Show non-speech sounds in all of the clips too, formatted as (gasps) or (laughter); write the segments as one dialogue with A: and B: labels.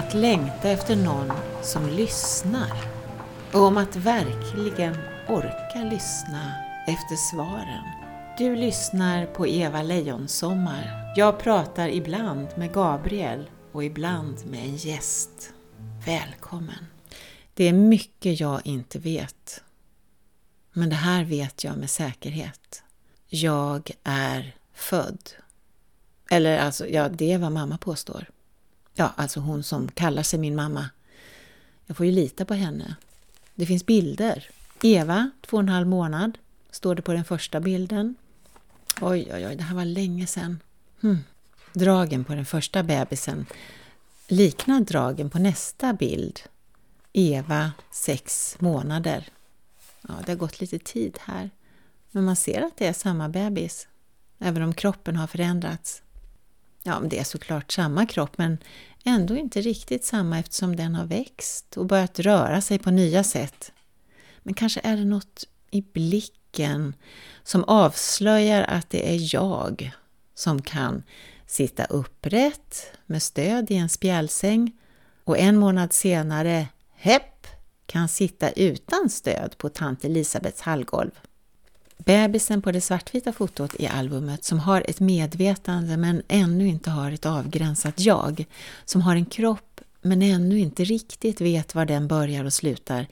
A: att längta efter någon som lyssnar och om att verkligen orka lyssna efter svaren. Du lyssnar på Eva Lejonsommar. Jag pratar ibland med Gabriel och ibland med en gäst. Välkommen! Det är mycket jag inte vet. Men det här vet jag med säkerhet. Jag är född. Eller alltså, ja, det är vad mamma påstår. Ja, alltså hon som kallar sig min mamma. Jag får ju lita på henne. Det finns bilder. Eva, två och en halv månad, står det på den första bilden. Oj, oj, oj, det här var länge sedan. Hmm. Dragen på den första bebisen liknar dragen på nästa bild. Eva, sex månader. Ja, det har gått lite tid här. Men man ser att det är samma bebis, även om kroppen har förändrats. Ja, det är såklart samma kropp, men ändå inte riktigt samma eftersom den har växt och börjat röra sig på nya sätt. Men kanske är det något i blicken som avslöjar att det är jag som kan sitta upprätt med stöd i en spjälsäng och en månad senare, hepp, kan sitta utan stöd på tant Elisabeths hallgolv. Bebisen på det svartvita fotot i albumet som har ett medvetande men ännu inte har ett avgränsat jag, som har en kropp men ännu inte riktigt vet var den börjar och slutar,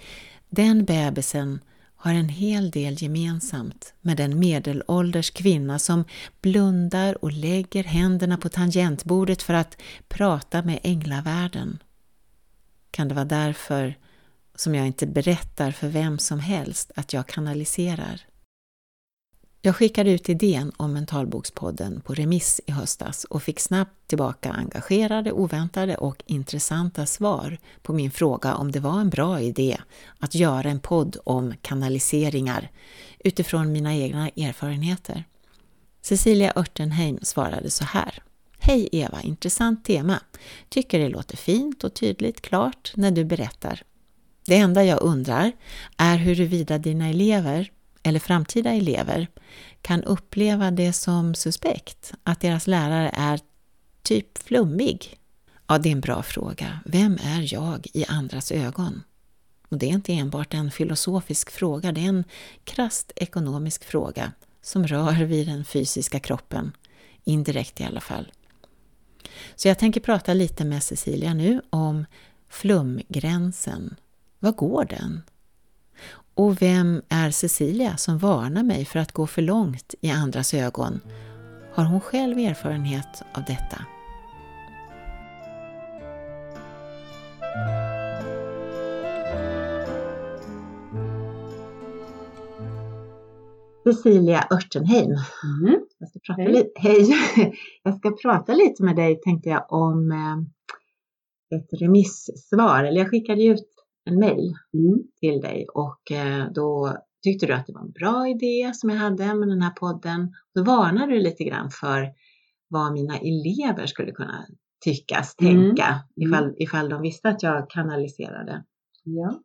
A: den bebisen har en hel del gemensamt med den medelålders kvinna som blundar och lägger händerna på tangentbordet för att prata med änglavärlden. Kan det vara därför som jag inte berättar för vem som helst att jag kanaliserar? Jag skickade ut idén om Mentalbokspodden på remiss i höstas och fick snabbt tillbaka engagerade, oväntade och intressanta svar på min fråga om det var en bra idé att göra en podd om kanaliseringar utifrån mina egna erfarenheter. Cecilia Örtenheim svarade så här. Hej Eva, intressant tema. Tycker det låter fint och tydligt klart när du berättar. Det enda jag undrar är huruvida dina elever eller framtida elever kan uppleva det som suspekt, att deras lärare är typ flummig? Ja, det är en bra fråga. Vem är jag i andras ögon? Och det är inte enbart en filosofisk fråga, det är en krasst ekonomisk fråga som rör vid den fysiska kroppen, indirekt i alla fall. Så jag tänker prata lite med Cecilia nu om flumgränsen. Var går den? Och vem är Cecilia som varnar mig för att gå för långt i andras ögon? Har hon själv erfarenhet av detta? Cecilia Örtenheim. Mm. Jag, ska prata hej. Hej. (laughs) jag ska prata lite med dig tänkte jag om eh, ett remissvar. Eller jag skickade ut en mail mm. till dig och eh, då tyckte du att det var en bra idé som jag hade med den här podden. Då varnade du lite grann för vad mina elever skulle kunna tyckas, mm. tänka mm. ifall, ifall de visste att jag kanaliserade.
B: Ja.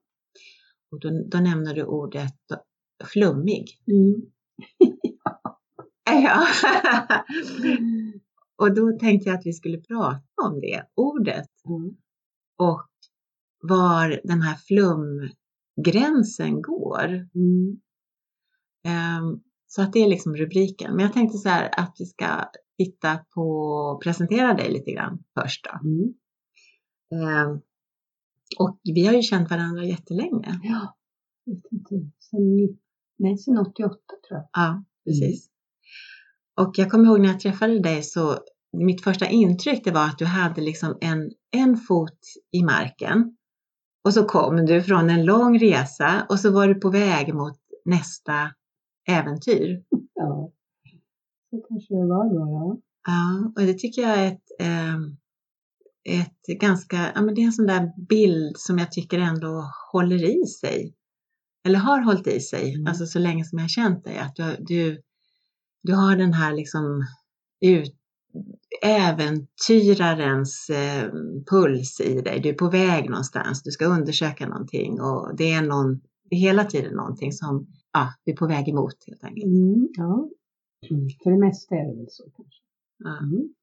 A: Och då, då nämner du ordet flummig.
B: Mm. (laughs)
A: ja. och då tänkte jag att vi skulle prata om det ordet.
B: Mm.
A: Och var den här flumgränsen går.
B: Mm.
A: Um, så att det är liksom rubriken. Men jag tänkte så här att vi ska titta på, presentera dig lite grann först då.
B: Mm.
A: Um, och vi har ju känt varandra jättelänge.
B: Ja, jag vet inte, sen, nej, sen 88 tror jag.
A: Ja, precis. Mm. Och jag kommer ihåg när jag träffade dig så mitt första intryck det var att du hade liksom en, en fot i marken och så kom du från en lång resa och så var du på väg mot nästa äventyr.
B: Ja, så kanske det var då, ja.
A: Ja, och det tycker jag är ett, eh, ett ganska, ja men det är en sån där bild som jag tycker ändå håller i sig. Eller har hållit i sig, mm. alltså så länge som jag har känt dig. Att du, du, du har den här liksom ut, äventyrarens eh, puls i dig. Du är på väg någonstans, du ska undersöka någonting och det är, någon, det är hela tiden någonting som ja, du är på väg emot helt enkelt.
B: Mm, ja, mm. för det mesta är det väl så kanske.
A: Ja. Mm.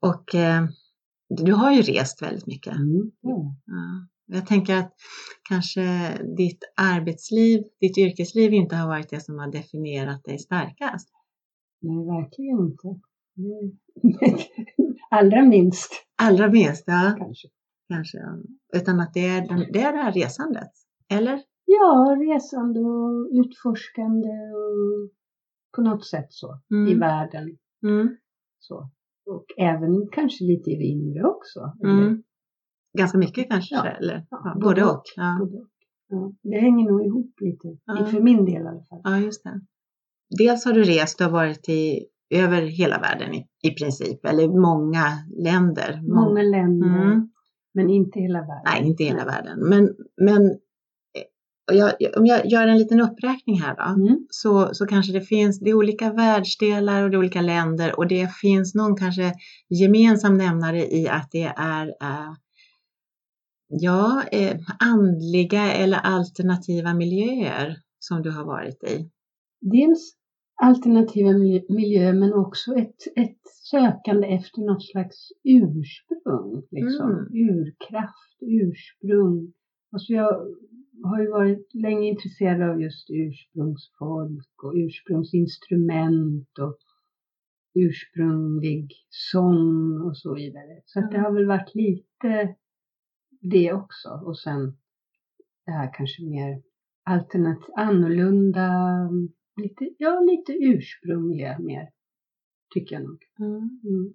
A: Och eh, du har ju rest väldigt mycket.
B: Mm. Ja.
A: Ja. Jag tänker att kanske ditt arbetsliv, ditt yrkesliv inte har varit det som har definierat dig starkast.
B: Nej, verkligen inte. Det- (laughs) Allra minst
A: Allra minst, ja.
B: kanske.
A: Kanske. ja. Utan att det är, den, det är det här resandet. Eller?
B: Ja, resande och utforskande och på något sätt så i
A: Mm.
B: världen.
A: Mm.
B: Så. Och även kanske lite i det inre också.
A: Mm. Ganska mycket kanske?
B: Ja.
A: Eller?
B: Ja, både och.
A: och. Ja.
B: både och. Ja, det hänger nog ihop lite,
A: Ja.
B: för min del i alla fall.
A: ja, just det. Dels har du rest, har varit i, över hela världen i, i princip, eller många länder.
B: Många länder,
A: Mm.
B: men inte hela världen.
A: Nej, inte hela världen. Men, men eh, jag, om jag gör en liten uppräkning här då.
B: Mm.
A: så, så kanske det finns, det är olika världsdelar och det är olika länder och det finns någon kanske gemensam nämnare i att det är eh, ja, eh, andliga eller alternativa miljöer som du har varit i.
B: Dels alternativa miljö- miljöer men också ett, ett sökande efter något slags ursprung. Liksom.
A: Mm.
B: Urkraft, ursprung. Alltså jag har ju varit länge intresserad av just ursprungsfolk och ursprungsinstrument och ursprunglig sång och så vidare. Så att det
A: Mm.
B: har väl varit lite det också. Och sen det här kanske mer alternativ, annorlunda, lite, ja lite ursprungliga mer, tycker jag nog. Mm.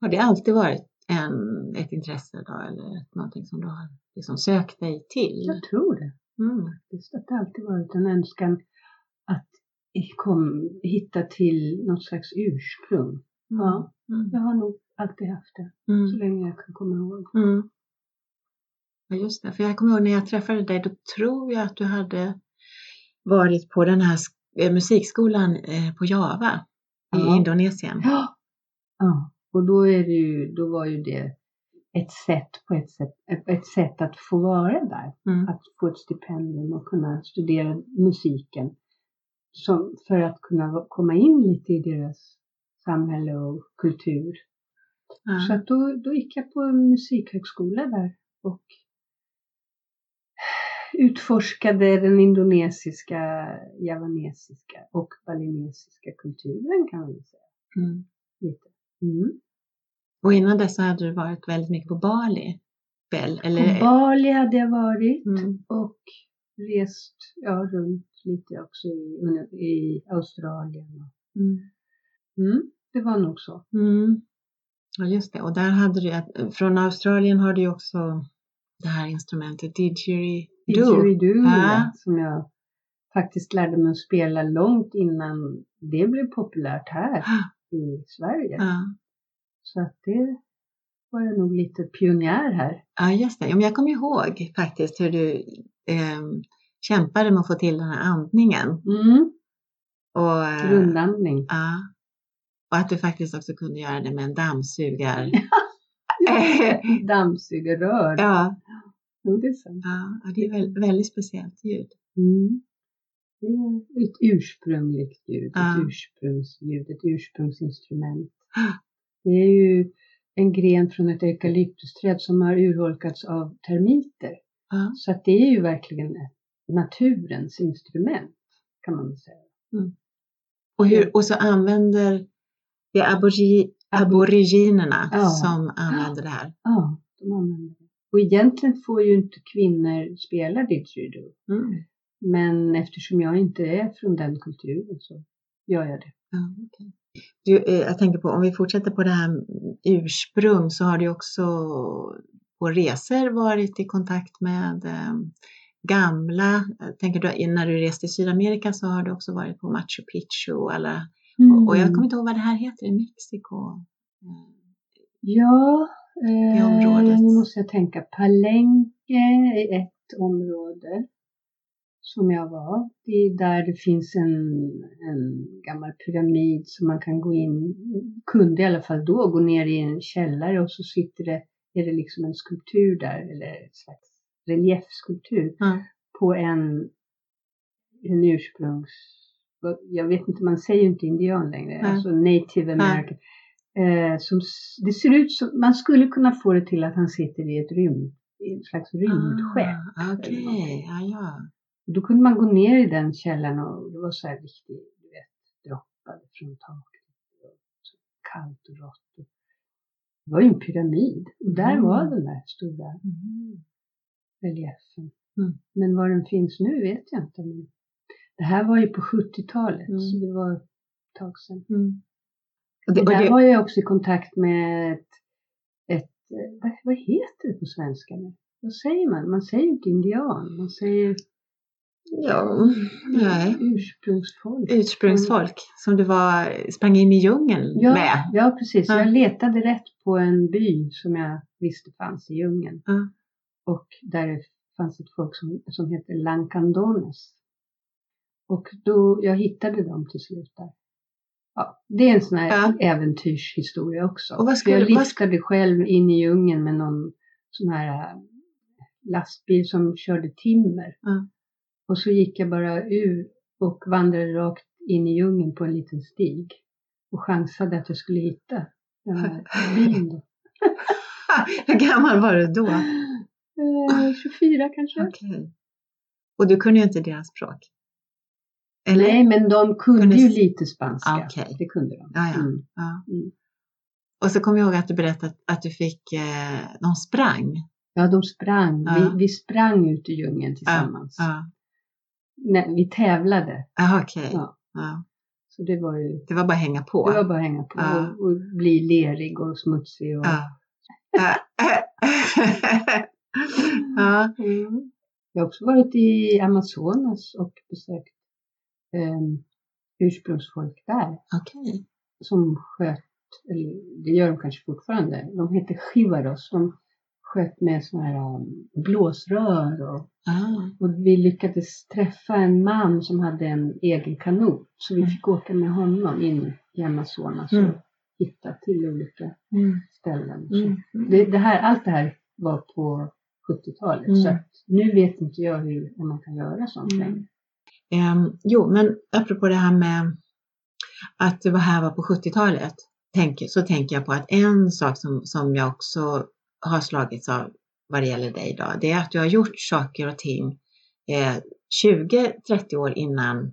A: Har det alltid varit en, ett intresse då eller någonting som du har liksom sökt dig till?
B: Jag tror det.
A: Mm.
B: faktiskt, Att det alltid varit en önskan att kom, hitta till något slags ursprung. Ja.
A: Mm.
B: Jag har nog alltid haft det, så
A: Mm.
B: länge jag kan komma ihåg.
A: Mm. Ja, just det. För jag kommer ihåg när jag träffade dig, då tror jag att du hade varit på den här eh, musikskolan eh, på Java i
B: Ja.
A: Indonesien.
B: Ja. ja. Och då, är det ju, då var ju det ett sätt, på ett sätt, ett, sätt att få vara där.
A: Mm.
B: Att få ett stipendium och kunna studera musiken. Som, för att kunna komma in lite i deras samhälle och kultur. Så
A: Ja.
B: att då, då gick jag på en musikhögskola där och utforskade den indonesiska, javanesiska och balinesiska kulturen kan man säga.
A: Mm.
B: Lite. Mm.
A: Och innan dess hade du varit väldigt mycket på Bali. Väl? Eller,
B: På Bali hade jag varit
A: Mm.
B: och rest ja, runt lite också i, i Australien.
A: Mm.
B: Mm, det var nog så.
A: Mm. Ja, just det. Och där hade du, från Australien har du också det här instrumentet didgeridoo.
B: Didgeridoo,
A: Ja.
B: som jag faktiskt lärde mig att spela långt innan det blev populärt här (gasps) i Sverige.
A: Ja.
B: Så att det var jag nog lite pionjär här.
A: Ja, just det. Jag kommer ihåg faktiskt hur du ehm, kämpade med att få till den här andningen.
B: Mm,
A: Och, eh,
B: rundandning.
A: ja. och att du faktiskt också kunde göra det med en dammsugar. (laughs) (laughs)
B: Dammsugarrör.
A: ja,
B: Jo, det är sant.
A: ja, det är väl, väldigt speciellt ljud.
B: Mm. Det är ett ursprungligt ljud,
A: Ja.
B: ett ursprungsljud, ett ursprungsinstrument. Det är ju en gren från ett eukalyptusträd som har urholkats av termiter.
A: Ja.
B: Så att det är ju verkligen naturens instrument, kan man säga.
A: Och, hur, och så använder det är abori, aboriginerna
B: Ja.
A: som använder det här.
B: Ja, de använder. Och egentligen får ju inte kvinnor spela didgeridoo.
A: Mm.
B: Men eftersom jag inte är från den kulturen så gör jag det.
A: Ja, okej. du, eh, jag tänker på, om vi fortsätter på det här ursprung så har du också på resor varit i kontakt med eh, gamla, tänker du, när du reste i Sydamerika så har du också varit på Machu Picchu och alla, och, och jag kommer inte ihåg vad det här heter i Mexiko. Eh,
B: Ja,
A: Det
B: eh,
A: området.
B: nu måste jag tänka. Palenque är ett område som jag var. Det är där det finns en, en gammal pyramid som man kan gå in, kunde i alla fall då gå ner i en källare och så sitter det, är det liksom en skulptur där, eller ett slags reliefskulptur
A: Ja.
B: på en, en ursprungs, jag vet inte, man säger ju inte indian längre,
A: Nej.
B: alltså native american. Eh, som, det ser ut som, man skulle kunna få det till att han sitter i ett rymd, i en slags rymdskepp.
A: Ah, Okej, ja, ja.
B: Och Då kunde man gå ner i den källaren och det var så här riktigt, vet, droppade från taket. Kallt och rått. Det var ju en pyramid. Och där
A: Mm.
B: var den där stora
A: Mm.
B: reliefen.
A: Mm.
B: Men var den finns nu vet jag inte. Men det här var ju på 70-talet,
A: Mm.
B: så det var ett tag sedan.
A: Och det,
B: Och där var jag också i kontakt med ett, ett vad, vad heter det på svenska? Vad säger man? Man säger inte indian, man säger
A: ja, nej.
B: ursprungsfolk.
A: Ursprungsfolk som du var, sprang in i djungeln
B: Ja,
A: med.
B: ja, precis.
A: Ja.
B: Jag letade rätt på en by som jag visste fanns i djungeln.
A: Ja.
B: Och där fanns ett folk som, som heter Lancandones. Och då, jag hittade dem till slut där. Ja, det är en sån här
A: Ja.
B: äventyrshistoria också.
A: Och vad skulle-
B: jag
A: vad
B: liftade själv in i djungeln med någon sån här äh, lastbil som körde timmer.
A: Ja.
B: Och så gick jag bara ur och vandrade rakt in i djungeln på en liten stig. Och chansade att jag skulle hitta den här (laughs) då. (laughs)
A: Hur gammal var du då?
B: Eh, 24 kanske?
A: Okej. Och du kunde ju inte deras språk? Eller?
B: Nej, men de kunde
A: Kunde
B: ju lite spanska.
A: Ah, okej.
B: Det kunde de.
A: Ja, ja.
B: Mm.
A: Ja.
B: Mm.
A: Och så kommer jag ihåg att du berättade att du fick, eh, de sprang.
B: Ja, de sprang.
A: Ja.
B: Vi, vi sprang ut i djungeln tillsammans.
A: Ja.
B: Nej, vi tävlade.
A: Aha, okej.
B: Ja. Så det var ju
A: Det var bara att hänga på.
B: det var bara att hänga på och, och bli lerig och smutsig. Och,
A: Ja. (laughs) (laughs) ja.
B: Mm. Jag har också varit i Amazonas och besökt um, ursprungsfolk där
A: Okej.
B: som sköt, eller det gör de kanske fortfarande, de heter chivaros. De sköt med sådana här um, blåsrör och,
A: Ah.
B: och vi lyckades träffa en man som hade en egen kanot. Så vi
A: Mm.
B: fick åka med honom in i Amazonas
A: Mm.
B: och hitta till olika
A: Mm.
B: ställen.
A: Mm.
B: det, det här, allt det här var på 70-talet.
A: Mm.
B: Så att nu vet inte jag hur, om man kan göra sånt
A: Mm.
B: längre.
A: Ehm, jo, men apropå det här med att det var här var på 70-talet, tänker, så tänker jag på att en sak som, som jag också har slagits av vad det gäller dig då, det är att du har gjort saker och ting eh, 20-30 år innan,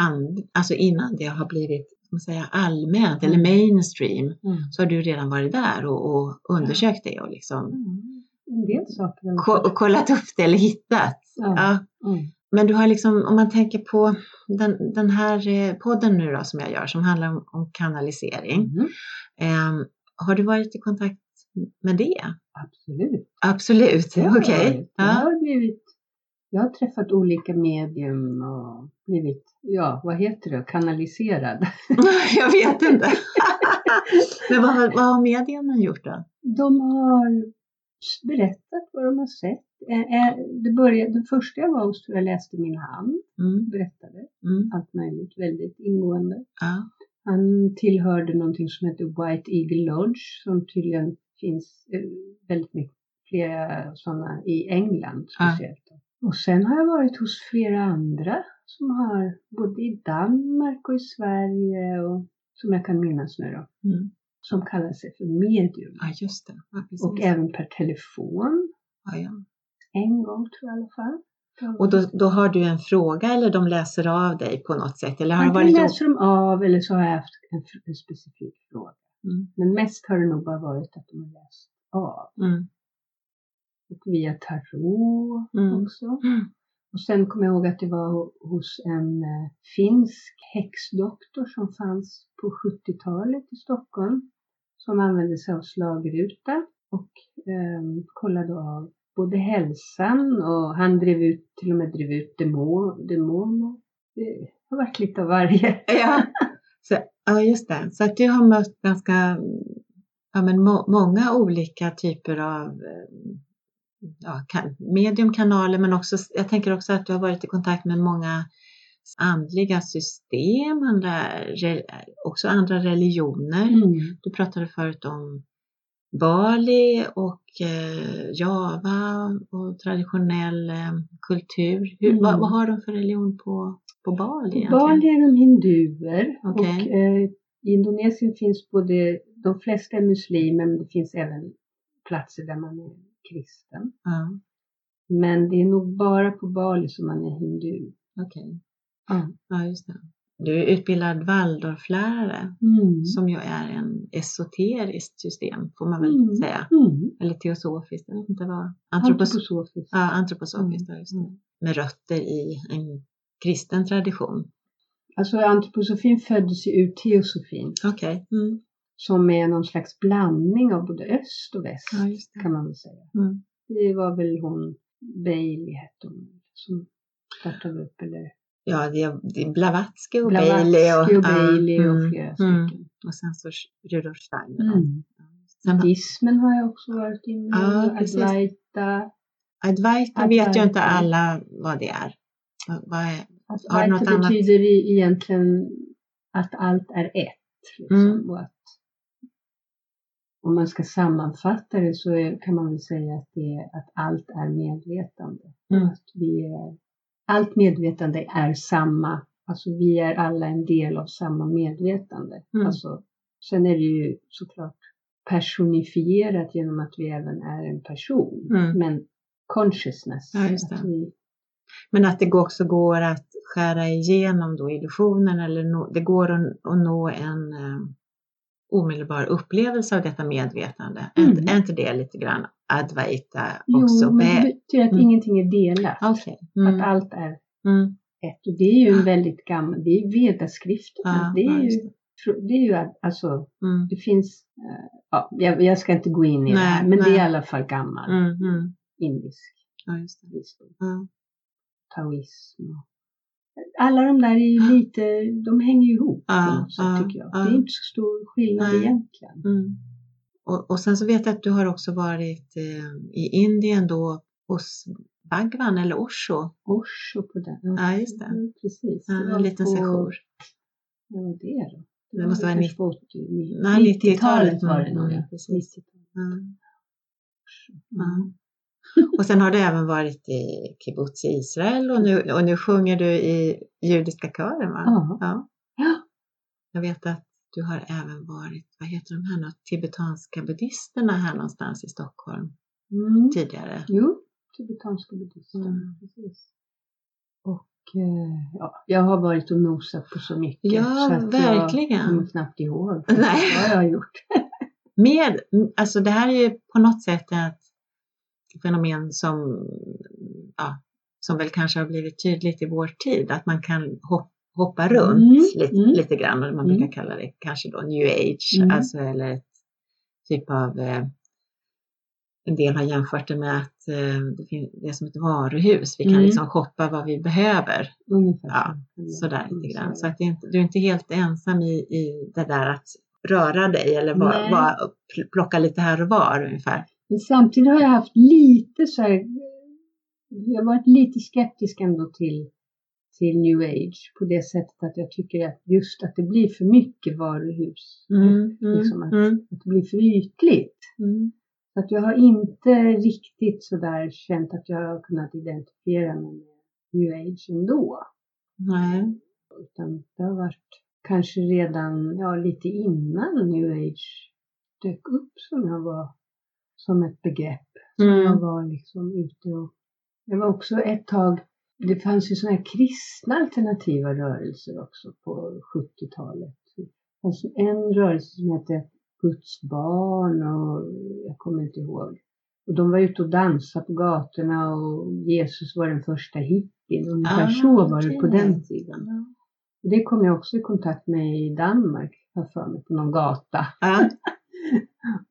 A: and, alltså innan det har blivit man säga, allmänt eller
B: Mm.
A: mainstream,
B: Mm.
A: så har du redan varit där och, och undersökt det och liksom
B: Mm. En del saker.
A: ko- och kollat upp det eller hittat.
B: Ja.
A: Men du har liksom, om man tänker på den, den här eh, podden nu då som jag gör som handlar om, om kanalisering.
B: Mm.
A: Ehm, har du varit i kontakt med det?
B: Absolut.
A: Absolut, okej.
B: varit. Jag
A: Ja.
B: har blivit jag har träffat olika medium och blivit, ja vad heter det, kanaliserad. (laughs)
A: jag vet inte. (laughs) Men vad, vad har medierna gjort då?
B: De har berättat vad de har sett. Eh, eh, Det, började, det första jag var hos tror jag läste min hand,
A: Mm,
B: berättade
A: mm,
B: allt möjligt, väldigt ingående.
A: ja,
B: Han tillhörde någonting som heter White Eagle Lodge som tydligen finns eh, väldigt mycket flera sådana i England
A: Ja.
B: speciellt. Och sen har jag varit hos flera andra som har både i Danmark och i Sverige och som jag kan minnas nu då,
A: mm.
B: som kallar sig för medium.
A: ja just det. Ja.
B: Och även per telefon,
A: ja, ja.
B: En gång tror jag i alla fall.
A: och då, då har du en fråga eller de läser av dig på något sätt? Eller har det
B: Antingen
A: varit
B: läser de av eller så har jag haft en, en specifik fråga.
A: Mm,
B: Men mest har det nog bara varit att de har läst av.
A: mm,
B: Och via tarot
A: Mm.
B: också.
A: mm.
B: Och sen kommer jag ihåg att det var ho- hos en eh, finsk häxdoktor som fanns på 70-talet i Stockholm. Som använde sig av slagruta och eh, kollade av både hälsan och han drev ut, till och med drev ut demon, demoner. Det har varit lite av varje.
A: Ja, så, ja just det. Så att du har mött ganska ja, men må, många olika typer av eh, ja, kan, mediumkanaler men också, jag tänker också att du har varit i kontakt med många andliga system, andra, också andra religioner. Du pratade förut om Bali och eh, Java och traditionell eh, kultur. Hur,
B: Mm.
A: vad, vad har de för religion på, på Bali? Egentligen?
B: Bali är de hinduer
A: Okej.
B: och eh, i Indonesien finns både de flesta är muslimer, men det finns även platser där man är kristen.
A: Ja,
B: Men det är nog bara på Bali som man är hindu.
A: okej.
B: Ja.
A: Ja, just det. Du är utbildad Waldorflärare
B: Mm.
A: som ju är en esoteriskt system får man väl
B: Mm.
A: säga.
B: Mm.
A: Eller teosofiskt, jag vet inte vad. Antropos-
B: Antroposofiskt.
A: ja, antroposofiskt,
B: Mm.
A: just det. Med rötter i en kristen tradition.
B: Alltså antroposofin föddes ju ur teosofin
A: Okej. Mm.
B: som är någon slags blandning av både öst och väst
A: Ja,
B: kan man väl säga.
A: Mm.
B: Det var väl hon, Bailey hette hon, som startade upp eller
A: Ja, det är, det är Blavatsky och
B: Blavatsky
A: Bailey.
B: och,
A: ja,
B: Bailey och
A: mm,
B: flera
A: mm.
B: stycken.
A: Och sen så Rudolf Steiner.
B: Mm. Buddhismen har jag också varit inne i.
A: Ja.
B: Advaita.
A: Advaita vet ju inte alla vad det är. Vad- är
B: Advaita
A: annat?
B: betyder i- egentligen att allt är ett. Liksom,
A: Mm.
B: och att, om man ska sammanfatta det så är, kan man väl säga att, det är, att allt är medvetande.
A: Mm.
B: Att vi är, allt medvetande är samma. Alltså vi är alla en del av samma medvetande.
A: Mm.
B: Alltså, sen är det ju såklart personifierat genom att vi även är en person.
A: Mm.
B: Men consciousness.
A: Ja,
B: att vi,
A: Men att det också går att skära igenom då illusionen eller nå, det går att, att nå en eh, omedelbar upplevelse av detta medvetande.
B: Mm.
A: är inte det lite grann Advaita
B: jo,
A: också?
B: men det betyder att
A: Mm.
B: ingenting är delat. Att
A: Mm.
B: allt är
A: Mm.
B: ett. Och det är ju en väldigt gammal, det är vedaskrifterna.
A: Ja,
B: det,
A: ja,
B: är
A: just
B: ju, det är ju att- alltså,
A: Mm.
B: det finns, eh, ja, jag, jag ska inte gå in i det här,
A: Nej,
B: men det
A: nej.
B: är i alla fall gammal
A: Mm.
B: Indisk
A: Ja, det.
B: visdom.
A: Ja.
B: Taoism. och- Alla de där är ju lite, de hänger ihop
A: Ja,
B: på något sätt
A: ja,
B: tycker jag.
A: ja.
B: Det är inte så stor skillnad
A: Nej.
B: egentligen.
A: Mm. Och, och sen så vet jag att du har också varit eh, i Indien då hos Bhagwan eller Osho.
B: Osho på den.
A: Ja, just det.
B: Mm, Precis.
A: Ja,
B: Det
A: en liten
B: på-
A: session.
B: Vad var det då?
A: Det måste
B: var
A: vara
B: kanske på 80, ni-
A: Nej,
B: 90-talet var det nog.
A: mm,
B: Ja.
A: precis.
B: 90-talet.
A: Ja.
B: Mm.
A: Och sen har du även varit i kibbutz i Israel och nu, och nu sjunger du i judiska kören va?
B: Ja.
A: ja.
B: Ja.
A: Jag vet att du har även varit, vad heter de här tibetanska buddhisterna här någonstans i Stockholm
B: Mm.
A: tidigare.
B: Jo, tibetanska buddhister.
A: Mm.
B: Precis. Och eh, ja, jag har varit och nosat på så mycket.
A: Ja,
B: så att
A: verkligen.
B: Jag kommer knappt ihåg
A: Nej. (laughs)
B: vad jag har gjort.
A: Med, alltså det här är ju på något sätt ett fenomen som, ja, som väl kanske har blivit tydligt i vår tid, att man kan hop, hoppa runt
B: Mm,
A: lite,
B: mm.
A: lite grann, man
B: Mm.
A: brukar kalla det kanske då new age,
B: Mm.
A: alltså eller ett typ av eh, en del har jämfört det med att eh, det, finns, det är som ett varuhus. Vi kan
B: Mm.
A: liksom shoppa vad vi behöver. Ja,
B: så.
A: Sådär
B: Mm,
A: lite grann.
B: så
A: att inte, du är inte helt ensam i, i det där att röra dig eller bara, bara pl- plocka lite här och var ungefär.
B: Men samtidigt har jag haft lite så här, jag har varit lite skeptisk ändå till, till new age på det sättet att jag tycker att just att det blir för mycket varuhus. Liksom att,
A: mm,
B: att det blir för ytligt.
A: mm.
B: Så att jag har inte riktigt sådär känt att jag har kunnat identifiera mig med new age ändå.
A: Nej.
B: Utan det har varit kanske redan, ja lite innan new age dök upp som jag var som ett begrepp. Jag
A: Mm.
B: var liksom ute och jag var också ett tag, det fanns ju sådana här kristna alternativa rörelser också på 70-talet. Det fanns en rörelse som hette Guds barn och jag kommer inte ihåg. Och de var ute och dansade på gatorna och Jesus var den första hippien. Ungefär
A: Ah,
B: så var det på den tiden. Och det kom jag också i kontakt med i Danmark, har jag för mig, på någon gata.
A: Ja.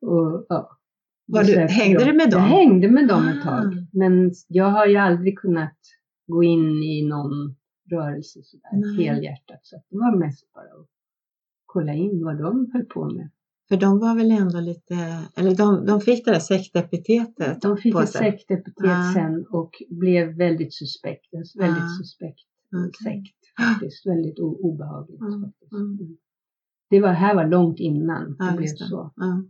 A: (laughs)
B: Och, ja,
A: Var du, hängde du med dem?
B: Jag hängde med dem ett
A: Ah.
B: tag. Men jag har ju aldrig kunnat gå in i någon rörelse sådär
A: Nej.
B: helhjärtat. Så det var mest bara att kolla in vad de höll på med.
A: För de var väl ändå lite, eller de, de fick det där sektepitetet.
B: De fick ett sektepitet
A: Ah.
B: sen och blev väldigt suspekt. En väldigt
A: Ah.
B: suspekt
A: Okej.
B: sekt faktiskt. Väldigt obehagligt
A: Mm,
B: faktiskt.
A: mm.
B: Mm. Det var, här var långt innan det blev så.
A: Ja.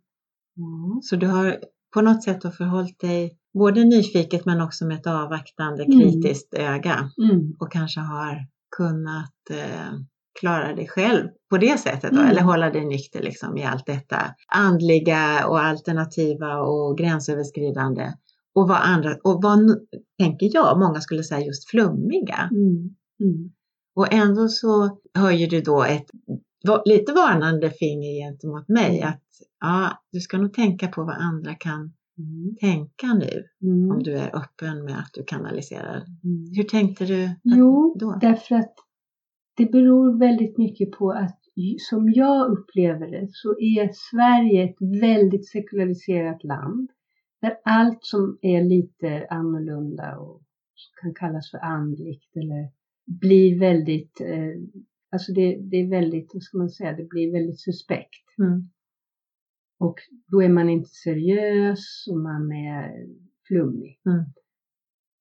B: Ja.
A: Så du har på något sätt förhållit dig både nyfiket men också med ett avvaktande
B: Mm.
A: kritiskt öga
B: Mm.
A: och kanske har kunnat eh, klara dig själv på det sättet då,
B: Mm.
A: eller hålla dig nykter liksom i allt detta andliga och alternativa och gränsöverskridande. Och vad andra, och vad, tänker jag, många skulle säga just flummiga.
B: Mm. Mm.
A: Och ändå så höjer du då ett lite varnande finger gentemot mig
B: Mm.
A: att ja, du ska nog tänka på vad andra kan
B: Mm.
A: tänka nu
B: Mm.
A: om du är öppen med att du kanaliserar.
B: Mm.
A: Hur tänkte du
B: Jo,
A: då?
B: därför att det beror väldigt mycket på att som jag upplever det så är Sverige ett väldigt sekulariserat land där allt som är lite annorlunda och kan kallas för andligt eller blir väldigt, eh, alltså det, det är väldigt, vad ska man säga, det blir väldigt suspekt.
A: Mm.
B: Och då är man inte seriös och man är flummig.
A: Mm.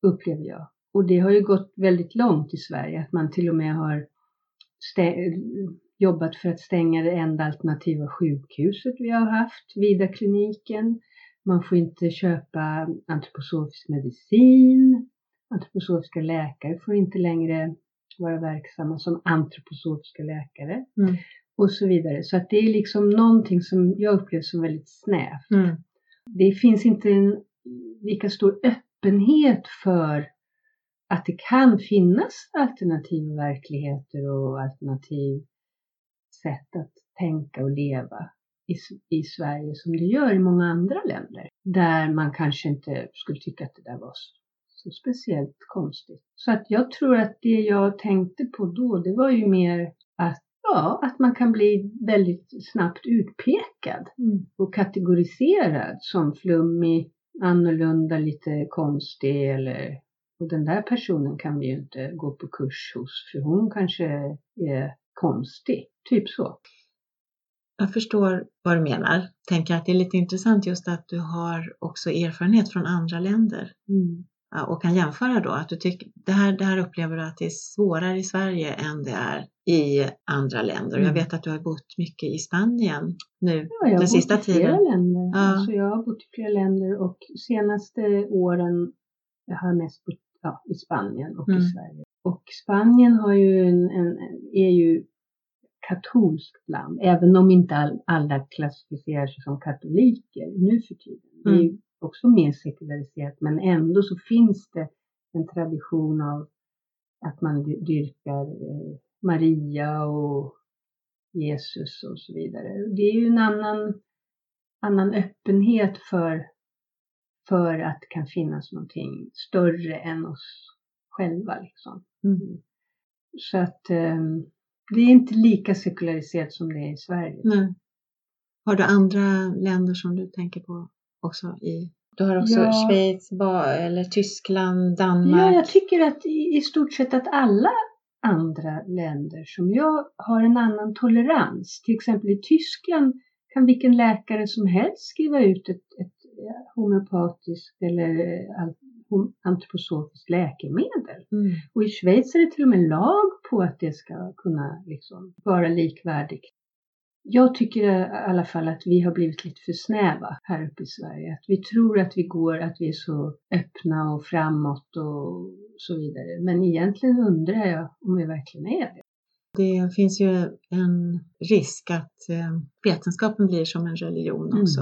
B: Upplever jag. Och det har ju gått väldigt långt i Sverige att man till och med har jobbat för att stänga det enda alternativa sjukhuset vi har haft, Vida-kliniken. Man får inte köpa antroposofisk medicin. Antroposofiska läkare får inte längre vara verksamma som antroposofiska läkare
A: Mm.
B: och så vidare. Så att det är liksom någonting som jag upplever som väldigt snävt.
A: Mm.
B: Det finns inte en lika stor öppenhet för att det kan finnas alternativa verkligheter och alternativ sätt att tänka och leva i, i Sverige som det gör i många andra länder. Där man kanske inte skulle tycka att det där var så, speciellt konstigt. Så att jag tror att det jag tänkte på då, det var ju mer att, ja, att man kan bli väldigt snabbt utpekad
A: Mm.
B: och kategoriserad som flummig, annorlunda, lite konstig eller och den där personen kan vi ju inte gå på kurs hos för hon kanske är konstig. Typ så.
A: Jag förstår vad du menar. Tänker att det är lite intressant just att du har också erfarenhet från andra länder
B: Mm.
A: Och kan jämföra då att du tycker det här, det här upplever du att det är svårare i Sverige än det är i andra länder. Och jag
B: Mm.
A: vet att du har bott mycket i Spanien nu
B: Ja, jag
A: den sista
B: i flera
A: tiden.
B: länder.
A: Ja.
B: Alltså jag har bott i flera länder och senaste åren har jag mest bott ja, i Spanien och
A: Mm.
B: i Sverige. Och Spanien har ju en, en, är ju katolskt land, även om inte all, alla klassificerar sig som katoliker nu för tiden. Ju också mer sekulariserat, men ändå så finns det en tradition av att man dy- dyrkar eh, Maria och Jesus och så vidare. Det är ju en annan, annan öppenhet för, för att det kan finnas någonting större än oss själva. Liksom.
A: Mm.
B: Så att eh, det är inte lika sekulariserat som det är i Sverige.
A: Nej. Har du andra länder som du tänker på också i? Du har också
B: Ja.
A: Schweiz, eller Tyskland, Danmark.
B: Ja, jag tycker att i, i stort sett att alla andra länder som jag har en annan tolerans. Till exempel i Tyskland kan vilken läkare som helst skriva ut ett, ett homeopatiskt eller eh, antroposofiskt läkemedel.
A: Mm.
B: Och i Schweiz är det till och med lag på att det ska kunna liksom vara likvärdigt. Jag tycker i alla fall att vi har blivit lite för snäva här uppe i Sverige. Att vi tror att vi går, att vi är så öppna och framåt och så vidare. Men egentligen undrar jag om vi verkligen är det.
A: Det finns ju en risk att eh, vetenskapen blir som en religion
B: Mm.
A: också.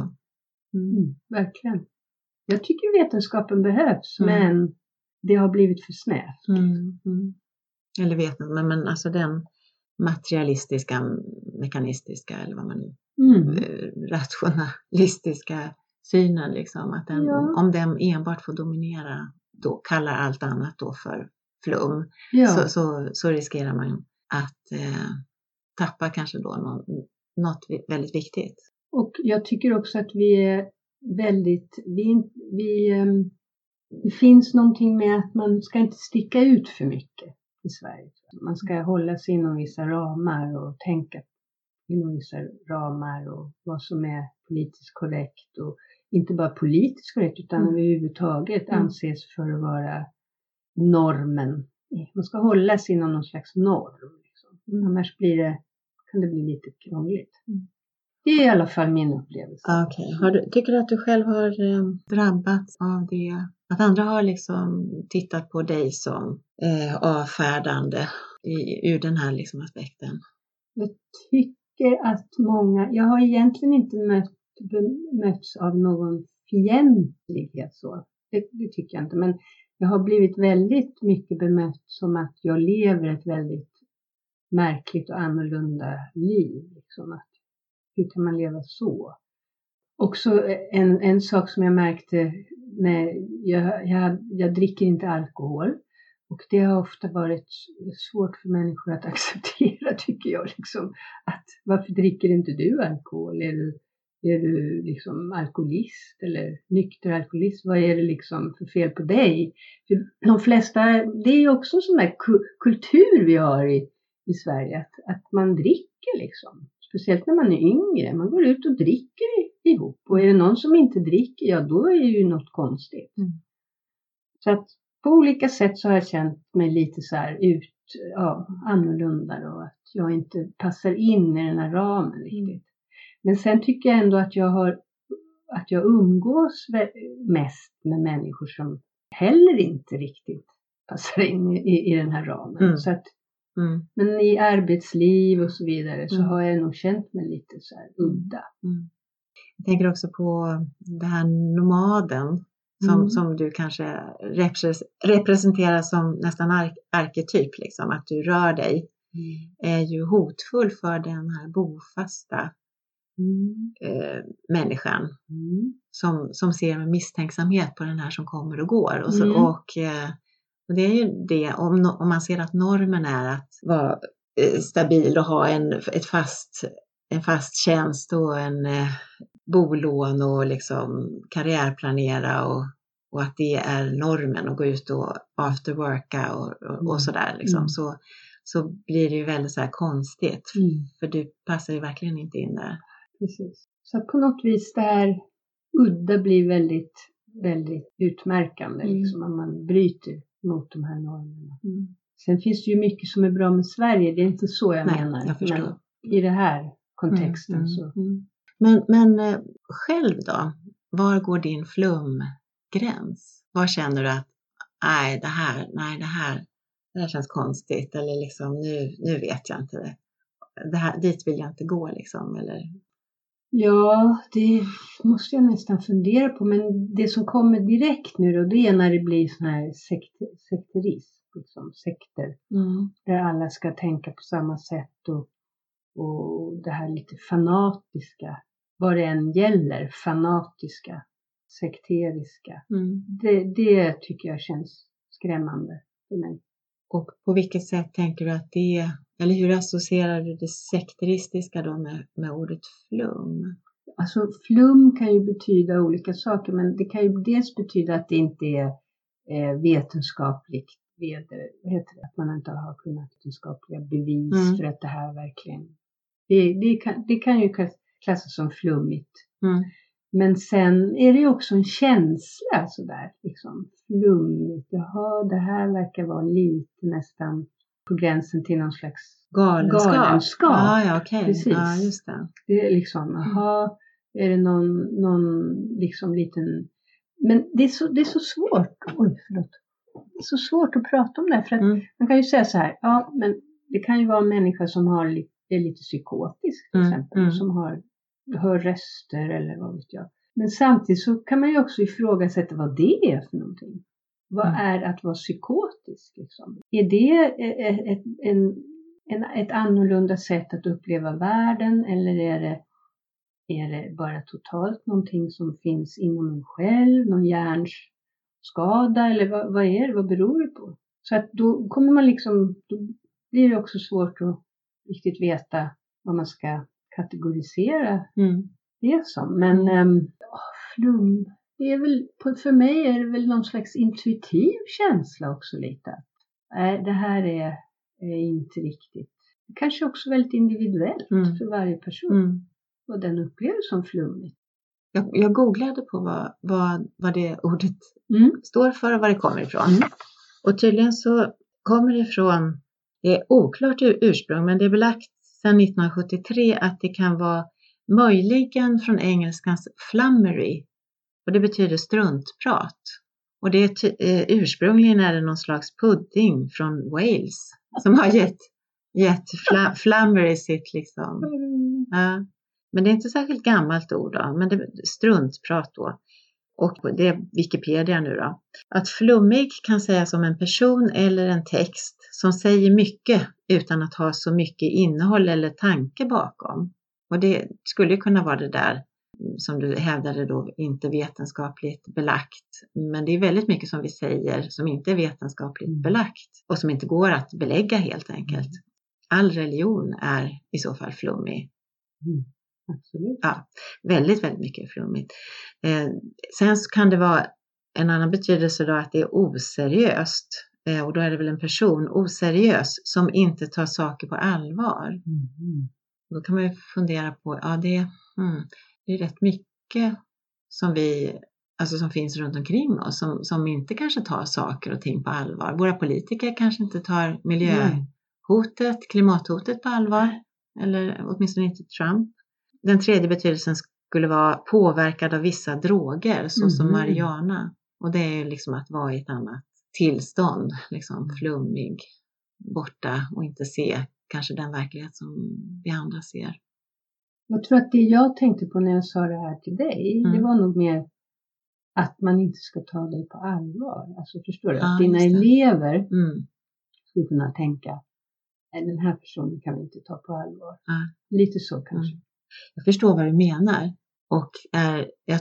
A: Mm.
B: Mm, verkligen. Jag tycker vetenskapen behövs,
A: Mm.
B: men det har blivit för snävt.
A: Mm. Mm. Eller vet inte, men, men alltså den materialistiska, mekanistiska eller vad man nu
B: Mm.
A: eh, rationalistiska synen liksom. Att den,
B: Ja.
A: om den enbart får dominera då kallar allt annat då för flum.
B: Ja.
A: Så, så, så riskerar man att eh, tappa kanske då någon, något väldigt viktigt.
B: Och jag tycker också att vi är väldigt, vi, vi, ehm, det finns någonting med att man ska inte sticka ut för mycket i Sverige. Man ska hålla sig inom vissa ramar och tänka inom vissa ramar och vad som är politiskt korrekt och inte bara politiskt korrekt utan
A: Mm.
B: överhuvudtaget
A: Mm.
B: anses för att vara normen. Man ska hålla sig inom någon slags norm. Liksom. Annars blir det, kan det bli lite krångligt. Det är i alla fall min upplevelse.
A: Okay. Har du, tycker du att du själv har eh, drabbats av det? Att andra har liksom tittat på dig som eh, avfärdande i, ur den här liksom aspekten?
B: Jag tycker att många, jag har egentligen inte mött, mötts av någon fientlighet så. Det, det tycker jag inte. Men jag har blivit väldigt mycket bemött som att jag lever ett väldigt märkligt och annorlunda liv. Liksom att, hur kan man leva så? Också eh, en, en sak som jag märkte när jag, jag, jag dricker inte alkohol. Och det har ofta varit svårt för människor att (laughs) acceptera tycker jag. Liksom, att varför dricker inte du alkohol? Är du, är du liksom alkoholist eller nykter alkoholist? Vad är det liksom för fel på dig? För de flesta, det är ju också sån där kultur vi har i, i Sverige, att, att man dricker liksom. Speciellt när man är yngre. Man går ut och dricker ihop. Och är det någon som inte dricker, ja då är det ju något konstigt. Mm. Så att på olika sätt så har jag känt mig lite så här ut, ja, annorlunda och att jag inte passar in i den här ramen riktigt. Men sen tycker jag ändå att jag har, att jag umgås mest med människor som heller inte riktigt passar in i, i den här ramen. Mm. Så att, mm. Men i arbetsliv och så vidare så mm. har jag nog känt mig lite så här udda.
A: Mm. Jag tänker också på det här nomaden som, mm. som du kanske representerar som nästan ar arketyp, liksom, att du rör dig, mm. är ju hotfull för den här bofasta mm. eh, människan mm. som, som ser med misstänksamhet på den här som kommer och går. Och, så, mm. och, eh, och det är ju det, om, om man ser att normen är att vara eh, stabil och ha en, ett fast, en fast tjänst och en eh, bolån och liksom karriärplanera och, och att det är normen att gå ut och afterworka och, och, och mm. sådär liksom. Mm. Så, så blir det ju väldigt så konstigt. Mm. För du passar ju verkligen inte in där.
B: Precis. Så på något vis det här udda blir väldigt, väldigt utmärkande. Mm. Liksom, att man bryter mot de här normerna. Mm. Sen finns det ju mycket som är bra med Sverige. Det är inte så jag Nej, menar.
A: Jag förstår.
B: Men i den här kontexten mm, så.
A: Men, men eh, själv då? Var går din flumgräns? Var känner du att nej, det här, nej, det här, det här känns konstigt eller liksom nu, nu vet jag inte det. det här, dit vill jag inte gå liksom eller?
B: Ja, det måste jag nästan fundera på, men det som kommer direkt nu då, det är när det blir sån här sekt, sekterism, liksom sekter, mm. där alla ska tänka på samma sätt och, och det här lite fanatiska vad det än gäller, fanatiska, sekteriska. Mm. Det, det tycker jag känns skrämmande för mig.
A: Och på vilket sätt tänker du att det, eller hur associerar du det sekteristiska då med, med ordet flum?
B: Alltså flum kan ju betyda olika saker, men det kan ju dels betyda att det inte är eh, vetenskapligt veder, att man inte har kunnat vetenskapliga bevis mm. för att det här verkligen... Det, det, kan, det kan ju klassas som flummigt. Mm. Men sen är det ju också en känsla sådär, liksom flummigt. Jaha, det här verkar vara lite nästan på gränsen till någon slags
A: galenskap.
B: galenskap.
A: Ah, ja, okay.
B: Precis.
A: Ja, just det.
B: det är liksom, jaha, är det någon, någon liksom liten... Men det är så, det är så svårt. Oj, förlåt. Det är så svårt att prata om det. För att mm. man kan ju säga så här, ja, men det kan ju vara en människa som har, är lite psykotisk till mm. exempel, mm. som har hör röster eller vad vet jag. Men samtidigt så kan man ju också ifrågasätta vad det är för någonting. Vad mm. är att vara psykotisk? Liksom? Är det ett, en, en, ett annorlunda sätt att uppleva världen eller är det, är det bara totalt någonting som finns inom en själv, någon hjärnskada eller vad, vad är det, vad beror det på? Så att då kommer man liksom, då blir det också svårt att riktigt veta vad man ska kategorisera mm. det som. Men ähm, flum, det är väl, för mig är det väl någon slags intuitiv känsla också lite. Nej, det här är, är inte riktigt. Kanske också väldigt individuellt mm. för varje person. Mm. Vad den upplever som flummigt.
A: Jag, jag googlade på vad, vad, vad det ordet mm. står för och var det kommer ifrån. Mm. Och tydligen så kommer det ifrån, det är oklart ursprung, men det är belagt sedan 1973 att det kan vara Möjligen från engelskans flummery och det betyder struntprat. Och det är eh, ursprungligen är det någon slags pudding från Wales som har gett, gett fla, flummery sitt liksom. Ja. Men det är inte särskilt gammalt ord då, men det struntprat då. Och det är Wikipedia nu då. Att flummig kan sägas om en person eller en text som säger mycket utan att ha så mycket innehåll eller tanke bakom. Och det skulle kunna vara det där som du hävdade då inte vetenskapligt belagt. Men det är väldigt mycket som vi säger som inte är vetenskapligt mm. belagt och som inte går att belägga helt enkelt. Mm. All religion är i så fall flummig.
B: Mm. Absolut.
A: Ja, väldigt, väldigt mycket flummigt. Eh, sen kan det vara en annan betydelse då att det är oseriöst. Eh, och då är det väl en person, oseriös, som inte tar saker på allvar. Mm. Då kan man ju fundera på, ja det, mm, det är rätt mycket som vi alltså som finns runt omkring oss som, som inte kanske tar saker och ting på allvar. Våra politiker kanske inte tar miljöhotet, klimathotet på allvar, eller åtminstone inte Trump. Den tredje betydelsen skulle vara påverkad av vissa droger såsom mm. marijuana. Och det är liksom att vara i ett annat tillstånd, liksom mm. flummig, borta och inte se kanske den verklighet som vi andra ser.
B: Jag tror att det jag tänkte på när jag sa det här till dig, mm. det var nog mer att man inte ska ta dig på allvar. Alltså förstår du? Ja, att dina elever mm. skulle kunna tänka, den här personen kan vi inte ta på allvar. Ja. Lite så kanske. Mm.
A: Jag förstår vad du menar. Och är, jag,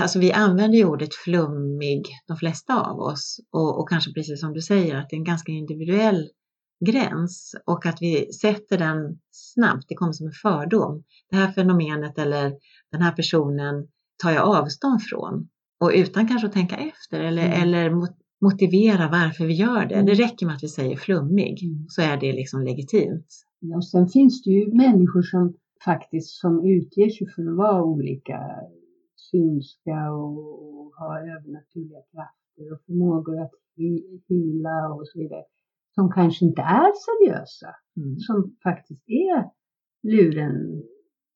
A: alltså vi använder ju ordet flummig, de flesta av oss. Och, och kanske precis som du säger, att det är en ganska individuell gräns och att vi sätter den snabbt, det kommer som en fördom. Det här fenomenet eller den här personen tar jag avstånd från. Och utan kanske att tänka efter eller, mm. eller motivera varför vi gör det. Mm. Det räcker med att vi säger flummig, mm. så är det liksom legitimt.
B: Ja, och sen finns det ju människor som faktiskt som utger sig för att vara olika synska och, ha övernaturliga krafter och förmågor att hila och så vidare. Som kanske inte är seriösa. Mm. Som faktiskt är luren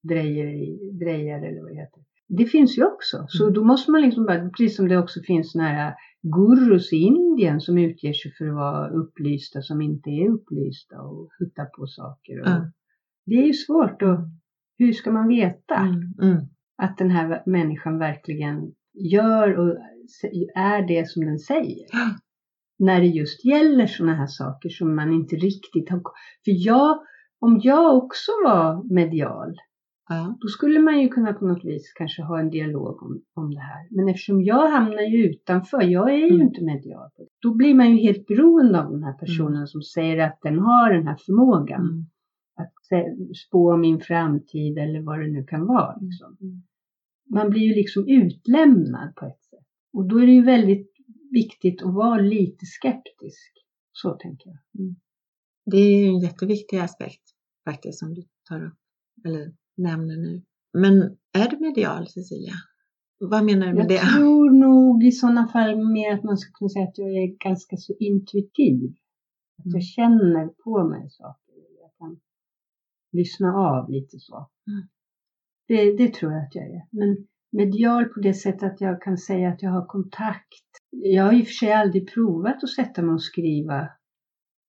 B: drejare eller vad det heter. Det finns ju också. Så mm. då måste man liksom bara, precis som det också finns sådana här gurus i Indien som utger sig för att vara upplysta som inte är upplysta och hittar på saker. Och, mm det är ju svårt och hur ska man veta mm, mm. att den här människan verkligen gör och är det som den säger? När det just gäller sådana här saker som man inte riktigt har... För jag, om jag också var medial, ja. då skulle man ju kunna på något vis kanske ha en dialog om, om det här. Men eftersom jag hamnar ju utanför, jag är ju mm. inte medial, då blir man ju helt beroende av den här personen mm. som säger att den har den här förmågan. Mm att spå min framtid eller vad det nu kan vara. Mm. Liksom. Man blir ju liksom utlämnad på ett sätt. Och då är det ju väldigt viktigt att vara lite skeptisk. Så tänker jag. Mm.
A: Det är ju en jätteviktig aspekt faktiskt som du tar upp, eller nämner nu. Men är du medial Cecilia? Vad menar du med
B: jag
A: det?
B: Jag tror nog i sådana fall mer att man skulle kunna säga att jag är ganska så intuitiv. Att jag mm. känner på mig saker. Lyssna av lite så. Mm. Det, det tror jag att jag är. Men medial på det sättet att jag kan säga att jag har kontakt. Jag har i och för sig aldrig provat att sätta mig och skriva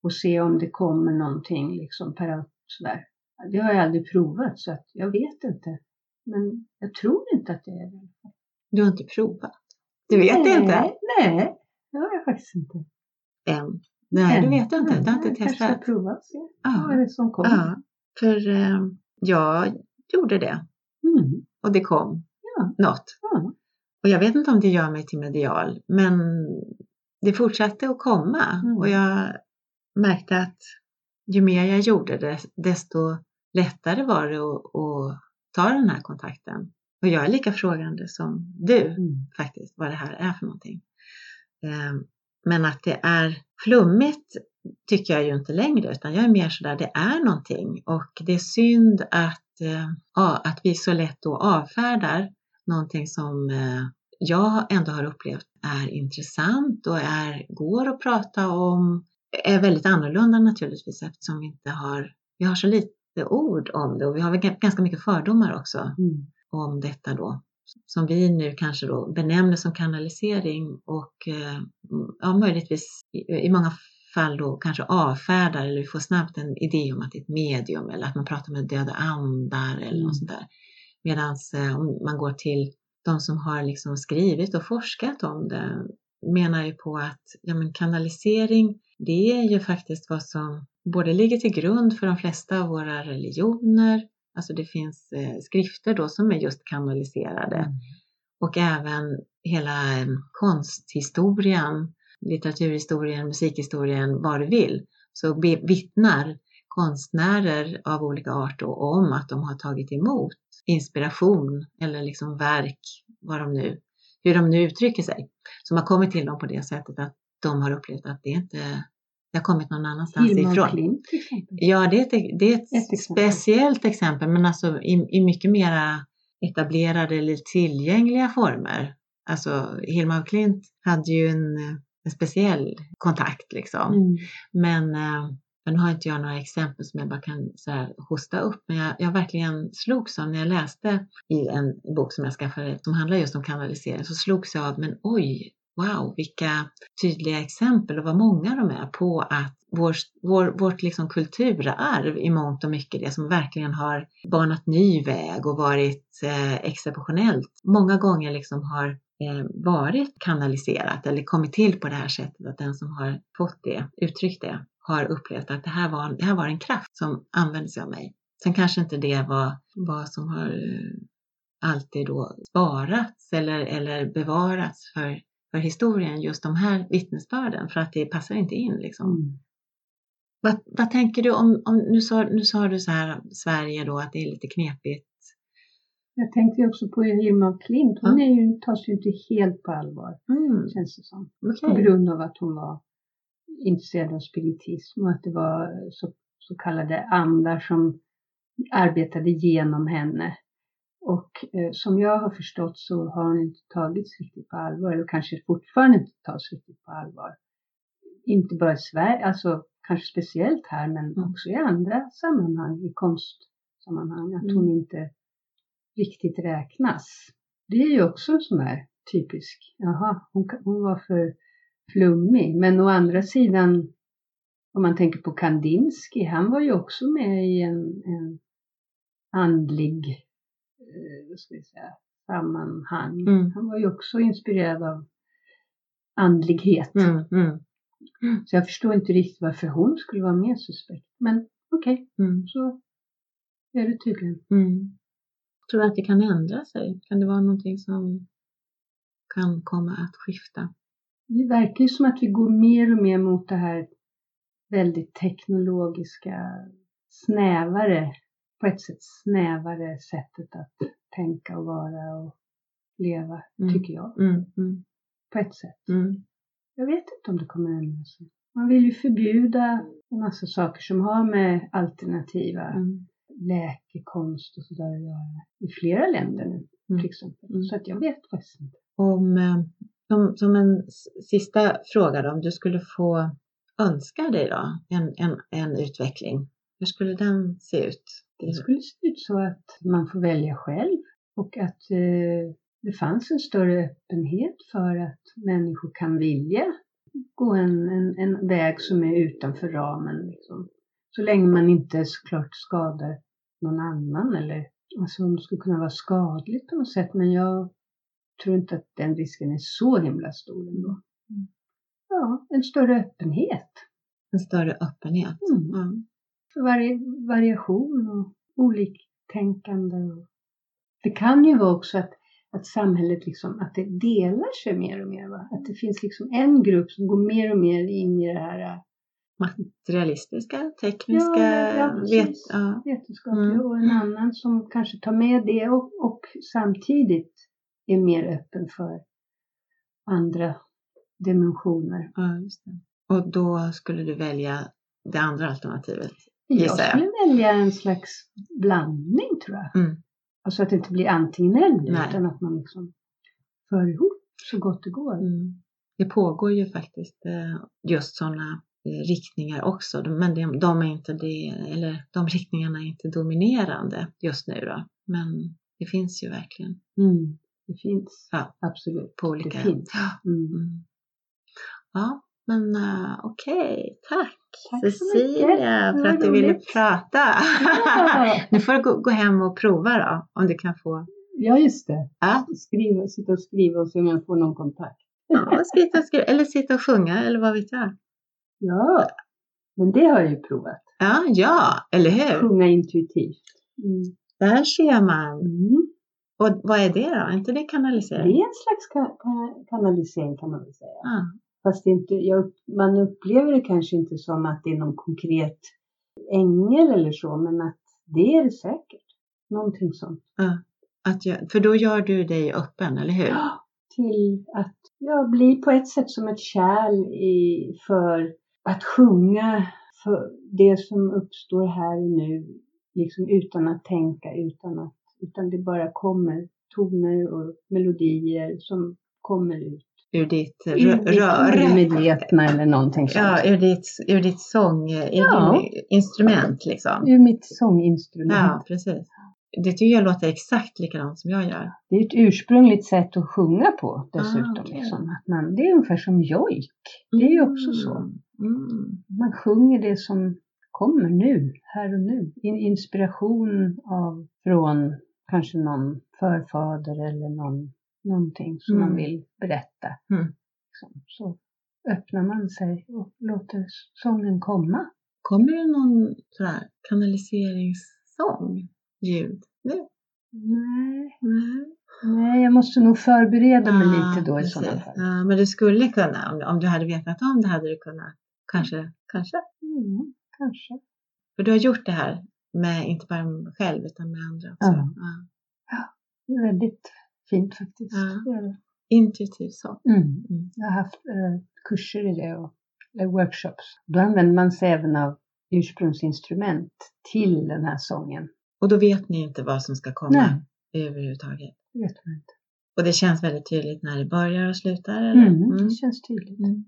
B: och se om det kommer någonting liksom per sådär. Det har jag aldrig provat så att jag vet inte. Men jag tror inte att det är det.
A: Du har inte provat? Du vet
B: nej,
A: inte?
B: Nej, det har jag faktiskt inte.
A: Än? Nej, Än. du vet inte. Du har inte testat?
B: Jag kanske prova och se ja. vad det är som kommer. Ja.
A: För eh, jag gjorde det. Mm. Och det kom ja. något. Ja. Och jag vet inte om det gör mig till medial, men det fortsatte att komma. Mm. Och jag märkte att ju mer jag gjorde det, desto lättare var det att, att ta den här kontakten. Och jag är lika frågande som du mm. faktiskt, vad det här är för någonting. Men att det är flummigt tycker jag ju inte längre utan jag är mer sådär, det är någonting och det är synd att, eh, ja, att vi så lätt då avfärdar någonting som eh, jag ändå har upplevt är intressant och är, går att prata om, är väldigt annorlunda naturligtvis eftersom vi inte har, vi har så lite jätteord om det och vi har väl ganska mycket fördomar också
B: Mm.
A: om detta då. Som vi nu kanske då benämner som kanalisering och eh, ja, möjligtvis i, många fall då kanske avfärdar eller vi får snabbt en idé om att det är ett medium eller att man pratar med döda andar eller
B: Mm.
A: något sånt där. Medan eh, om man går till de som har liksom skrivit och forskat om det menar ju på att ja, men kanalisering det är ju faktiskt vad som både ligger till grund för de flesta av våra religioner, alltså det finns eh, skrifter då som är just kanaliserade
B: Mm.
A: och även hela eh, konsthistorien, litteraturhistorien, musikhistorien, vad du vill, så be- vittnar konstnärer av olika art då om att de har tagit emot inspiration eller liksom verk, vad de nu, hur de nu uttrycker sig, som har kommit till dem på det sättet att de har upplevt att det inte det har kommit någon annanstans
B: Hilma
A: ifrån.
B: Klint till exempel.
A: Ja, det är ett, det är ett,
B: Ett exempel.
A: speciellt exempel, men alltså i, i mycket mera etablerade eller tillgängliga former. Alltså Hilma af Klint hade ju en, en speciell kontakt liksom.
B: Mm.
A: Men eh, nu har inte jag några exempel som jag bara kan så här, hosta upp. Men jag, jag verkligen slogs av när jag läste i en bok som jag skaffade som handlar just om kanalisering. Så slogs jag av, men oj, wow, vilka tydliga exempel och vad många de är på att vår, vår, vårt liksom kulturarv i mångt och mycket, det som verkligen har banat ny väg och varit eh, exceptionellt, många gånger liksom har eh, varit kanaliserat eller kommit till på det här sättet att den som har fått det, uttryckt det, har upplevt att det här var, det här var en kraft som använde sig av mig. Sen kanske inte det var vad som har eh, alltid då sparats eller, eller bevarats för, för historien, just de här vittnesbörden, för att det passar inte in liksom.
B: Mm.
A: Vad, vad tänker du om, om nu, sa, nu sa du så här Sverige då att det är lite knepigt.
B: Jag tänkte också på Hilma af Klint. Hon
A: Ja.
B: är ju, tas ju inte helt på allvar,
A: Mm,
B: känns det som.
A: okej.
B: På grund av att hon var intresserad av spiritism och att det var så, så kallade andar som arbetade genom henne. Och eh, som jag har förstått så har hon inte tagits riktigt på allvar, eller kanske fortfarande inte tas riktigt på allvar. Inte bara i Sverige, alltså kanske speciellt här, men
A: Mm.
B: också i andra sammanhang, i konstsammanhang, att
A: Mm.
B: hon inte riktigt räknas. Det är ju också en sån här typisk, jaha, hon, hon var för flummig. Men å andra sidan, om man tänker på Kandinsky, han var ju också med i en, en andlig, ska vi säga, sammanhang.
A: Mm.
B: Han var ju också inspirerad av andlighet.
A: Mm, mm,
B: Så jag förstår inte riktigt varför hon skulle vara mer suspekt. Men okej,
A: mm,
B: så är det tydligen.
A: mm. Tror du att det kan ändra sig? Kan det vara någonting som kan komma att skifta?
B: Det verkar ju som att vi går mer och mer mot det här väldigt teknologiska, snävare, på ett sätt snävare sättet att tänka och vara och leva,
A: Mm.
B: tycker jag.
A: Mm, mm,
B: På ett sätt.
A: mm,
B: Jag vet inte om det kommer ändra sig. Man vill ju förbjuda en massa saker som har med alternativa
A: mm,
B: läkekonst och sådär att göra. I flera länder nu,
A: Mm.
B: till exempel.
A: Mm.
B: Så att jag vet faktiskt inte.
A: Om, eh, som, som en sista fråga då, om du skulle få önska dig då en, en, en utveckling, hur skulle den se ut?
B: Det skulle se ut så att man får välja själv och att eh, det fanns en större öppenhet för att människor kan vilja gå en, en, en väg som är utanför ramen. Liksom. Så länge man inte såklart skadar någon annan eller alltså om det skulle kunna vara skadligt på något sätt. Men jag tror inte att den risken är så himla stor ändå.
A: Mm.
B: Ja, en större öppenhet.
A: En större öppenhet?
B: Mm.
A: Ja.
B: Vari, variation och oliktänkande. Det kan ju vara också att, att samhället liksom, att det delar sig mer och mer. Va? Att det finns liksom en grupp som går mer och mer in i det här äh,
A: Materialistiska, tekniska,
B: Ja, ja,
A: vet, ja.
B: vetenskapliga
A: Mm.
B: och en annan som kanske tar med det och, och samtidigt är mer öppen för andra dimensioner.
A: ja. Och då skulle du välja det andra alternativet?
B: Jag skulle välja en slags blandning tror jag.
A: Mm.
B: Alltså att det inte blir antingen eller utan att man liksom för ihop så gott det går.
A: Mm. Det pågår ju faktiskt eh, just sådana eh, riktningar också, men de, de, är inte det, eller de riktningarna är inte dominerande just nu då. Men det finns ju verkligen.
B: Mm. Det finns,
A: Ja.
B: absolut.
A: På olika...
B: Det finns.
A: Ja.
B: Mm.
A: Mm. Men uh, okej, tack,
B: Tack
A: Cecilia.
B: Det
A: för att du ville prata.
B: Ja. (laughs)
A: nu får du gå, gå hem och prova då, om du kan få
B: Ja, just det.
A: Ja.
B: Skriva, sitta och skriva och se om jag får någon kontakt.
A: ja, sitta och skriva, eller sitta och sjunga eller vad vet jag.
B: Ja, men det har jag ju provat.
A: Ja, ja, eller hur?
B: Sjunga intuitivt. Mm.
A: Där ser man.
B: Mm.
A: Och vad är det då? Är inte det
B: Det
A: kanalisering?
B: är en slags ka- ka- kanalisering kan man väl säga.
A: Ja.
B: Fast inte, jag, man upplever det kanske inte som att det är någon konkret ängel eller så, men att det är det säkert. Någonting sånt.
A: Att jag, för då gör du dig öppen, eller hur?
B: Till att ja, bli på ett sätt som ett kärl i, för att sjunga för det som uppstår här och nu, liksom utan att tänka, utan att, utan det bara kommer toner och melodier som kommer ut.
A: Ur ditt
B: Ur
A: rör.
B: undermedvetna eller någonting sånt.
A: Ja, ur ditt, ur ditt sång, ur
B: Ja.
A: liksom.
B: Ur mitt sånginstrument.
A: Ja, precis. Det tycker jag låter exakt likadant som jag gör.
B: Det är ett ursprungligt sätt att sjunga på dessutom.
A: Ah, okej.
B: liksom. att man, det är ungefär som jojk. Det är ju också så.
A: Mm.
B: Man sjunger det som kommer nu, här och nu. In, inspiration av, från kanske någon förfader eller någon, någonting som
A: Mm.
B: man vill berätta.
A: Mm.
B: Liksom. Så öppnar man sig och låter sången komma.
A: Kommer det någon sådär kanaliseringssång? Ljud? Nu?
B: Nej,
A: Nej.
B: nej, jag måste nog förbereda mig
A: Ah,
B: lite då i
A: precis.
B: sådana fall.
A: Ja, men du skulle kunna, om, om du hade vetat om det hade du kunnat. Kanske, kanske.
B: Mm, kanske.
A: För du har gjort det här med inte bara själv utan med andra också.
B: Ja.
A: Ja.
B: Det är väldigt fint faktiskt.
A: Ja.
B: Det.
A: Intuitiv sång.
B: Mm.
A: Mm.
B: Jag har haft eh, kurser i det och eller workshops. Då använder man sig även av ursprungsinstrument till den här sången.
A: Och då vet ni inte vad som ska komma
B: Nej.
A: överhuvudtaget.
B: Det vet man inte.
A: Och det känns väldigt tydligt när det börjar och slutar? Eller?
B: Mm,
A: Mm.
B: Det känns tydligt.
A: Mm.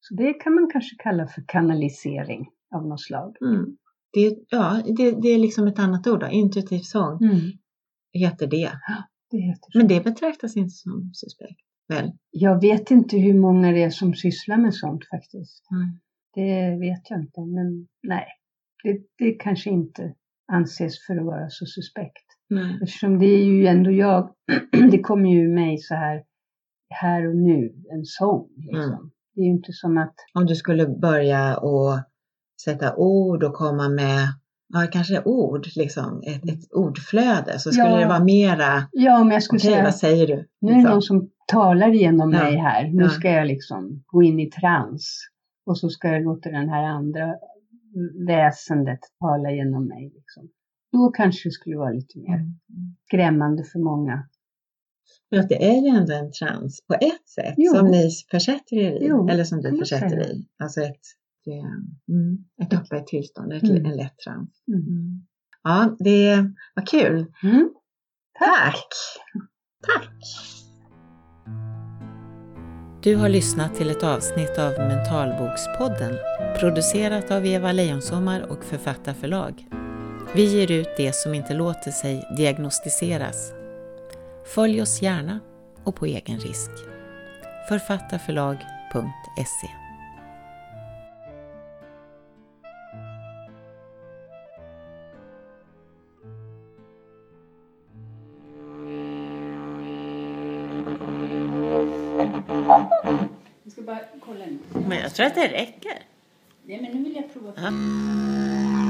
B: Så det kan man kanske kalla för kanalisering av något slag.
A: Mm. Det, ja, det, det är liksom ett annat ord då. Intuitiv sång
B: Mm.
A: heter det.
B: Det.
A: Men det betraktas inte som suspekt. Väl?
B: Jag vet inte hur många det är som sysslar med sånt faktiskt.
A: Mm.
B: Det vet jag inte, men nej. Det, det kanske inte anses för att vara så suspekt.
A: Nej.
B: Eftersom det är ju ändå jag, (clears throat) det kommer ju mig så här, här och nu, en sång. Liksom.
A: Mm.
B: Det är ju inte som att,
A: Om du skulle börja och sätta ord och komma med Ja, kanske ord, liksom, ett, ett ordflöde, så skulle
B: Ja.
A: det vara mera,
B: ja om jag skulle
A: okej
B: säga,
A: vad säger du?
B: nu är det
A: Liksom.
B: någon som talar genom
A: Ja.
B: mig här, nu
A: Ja.
B: ska jag liksom gå in i trans. Och så ska jag låta den här andra väsendet tala genom mig. Liksom. Då kanske det skulle vara lite mer
A: Mm.
B: skrämmande för många.
A: För att det är ju ändå en trans på ett sätt
B: Jo.
A: som ni försätter er i,
B: Jo,
A: eller som du försätter
B: säga.
A: i. Alltså ett, mm, ett öppet tillstånd, ett,
B: Mm.
A: en lätt trans.
B: Mm.
A: Mm. Ja, det var kul.
B: Mm.
A: Tack! Tack! Du har lyssnat till ett avsnitt av Mentalbokspodden producerat av Eva Lejonsommar och Författarförlag. Vi ger ut det som inte låter sig diagnostiseras. Följ oss gärna och på egen risk. Författarförlag.se tror att det räcker.
C: Nej, men nu vill jag prova.
A: Ja.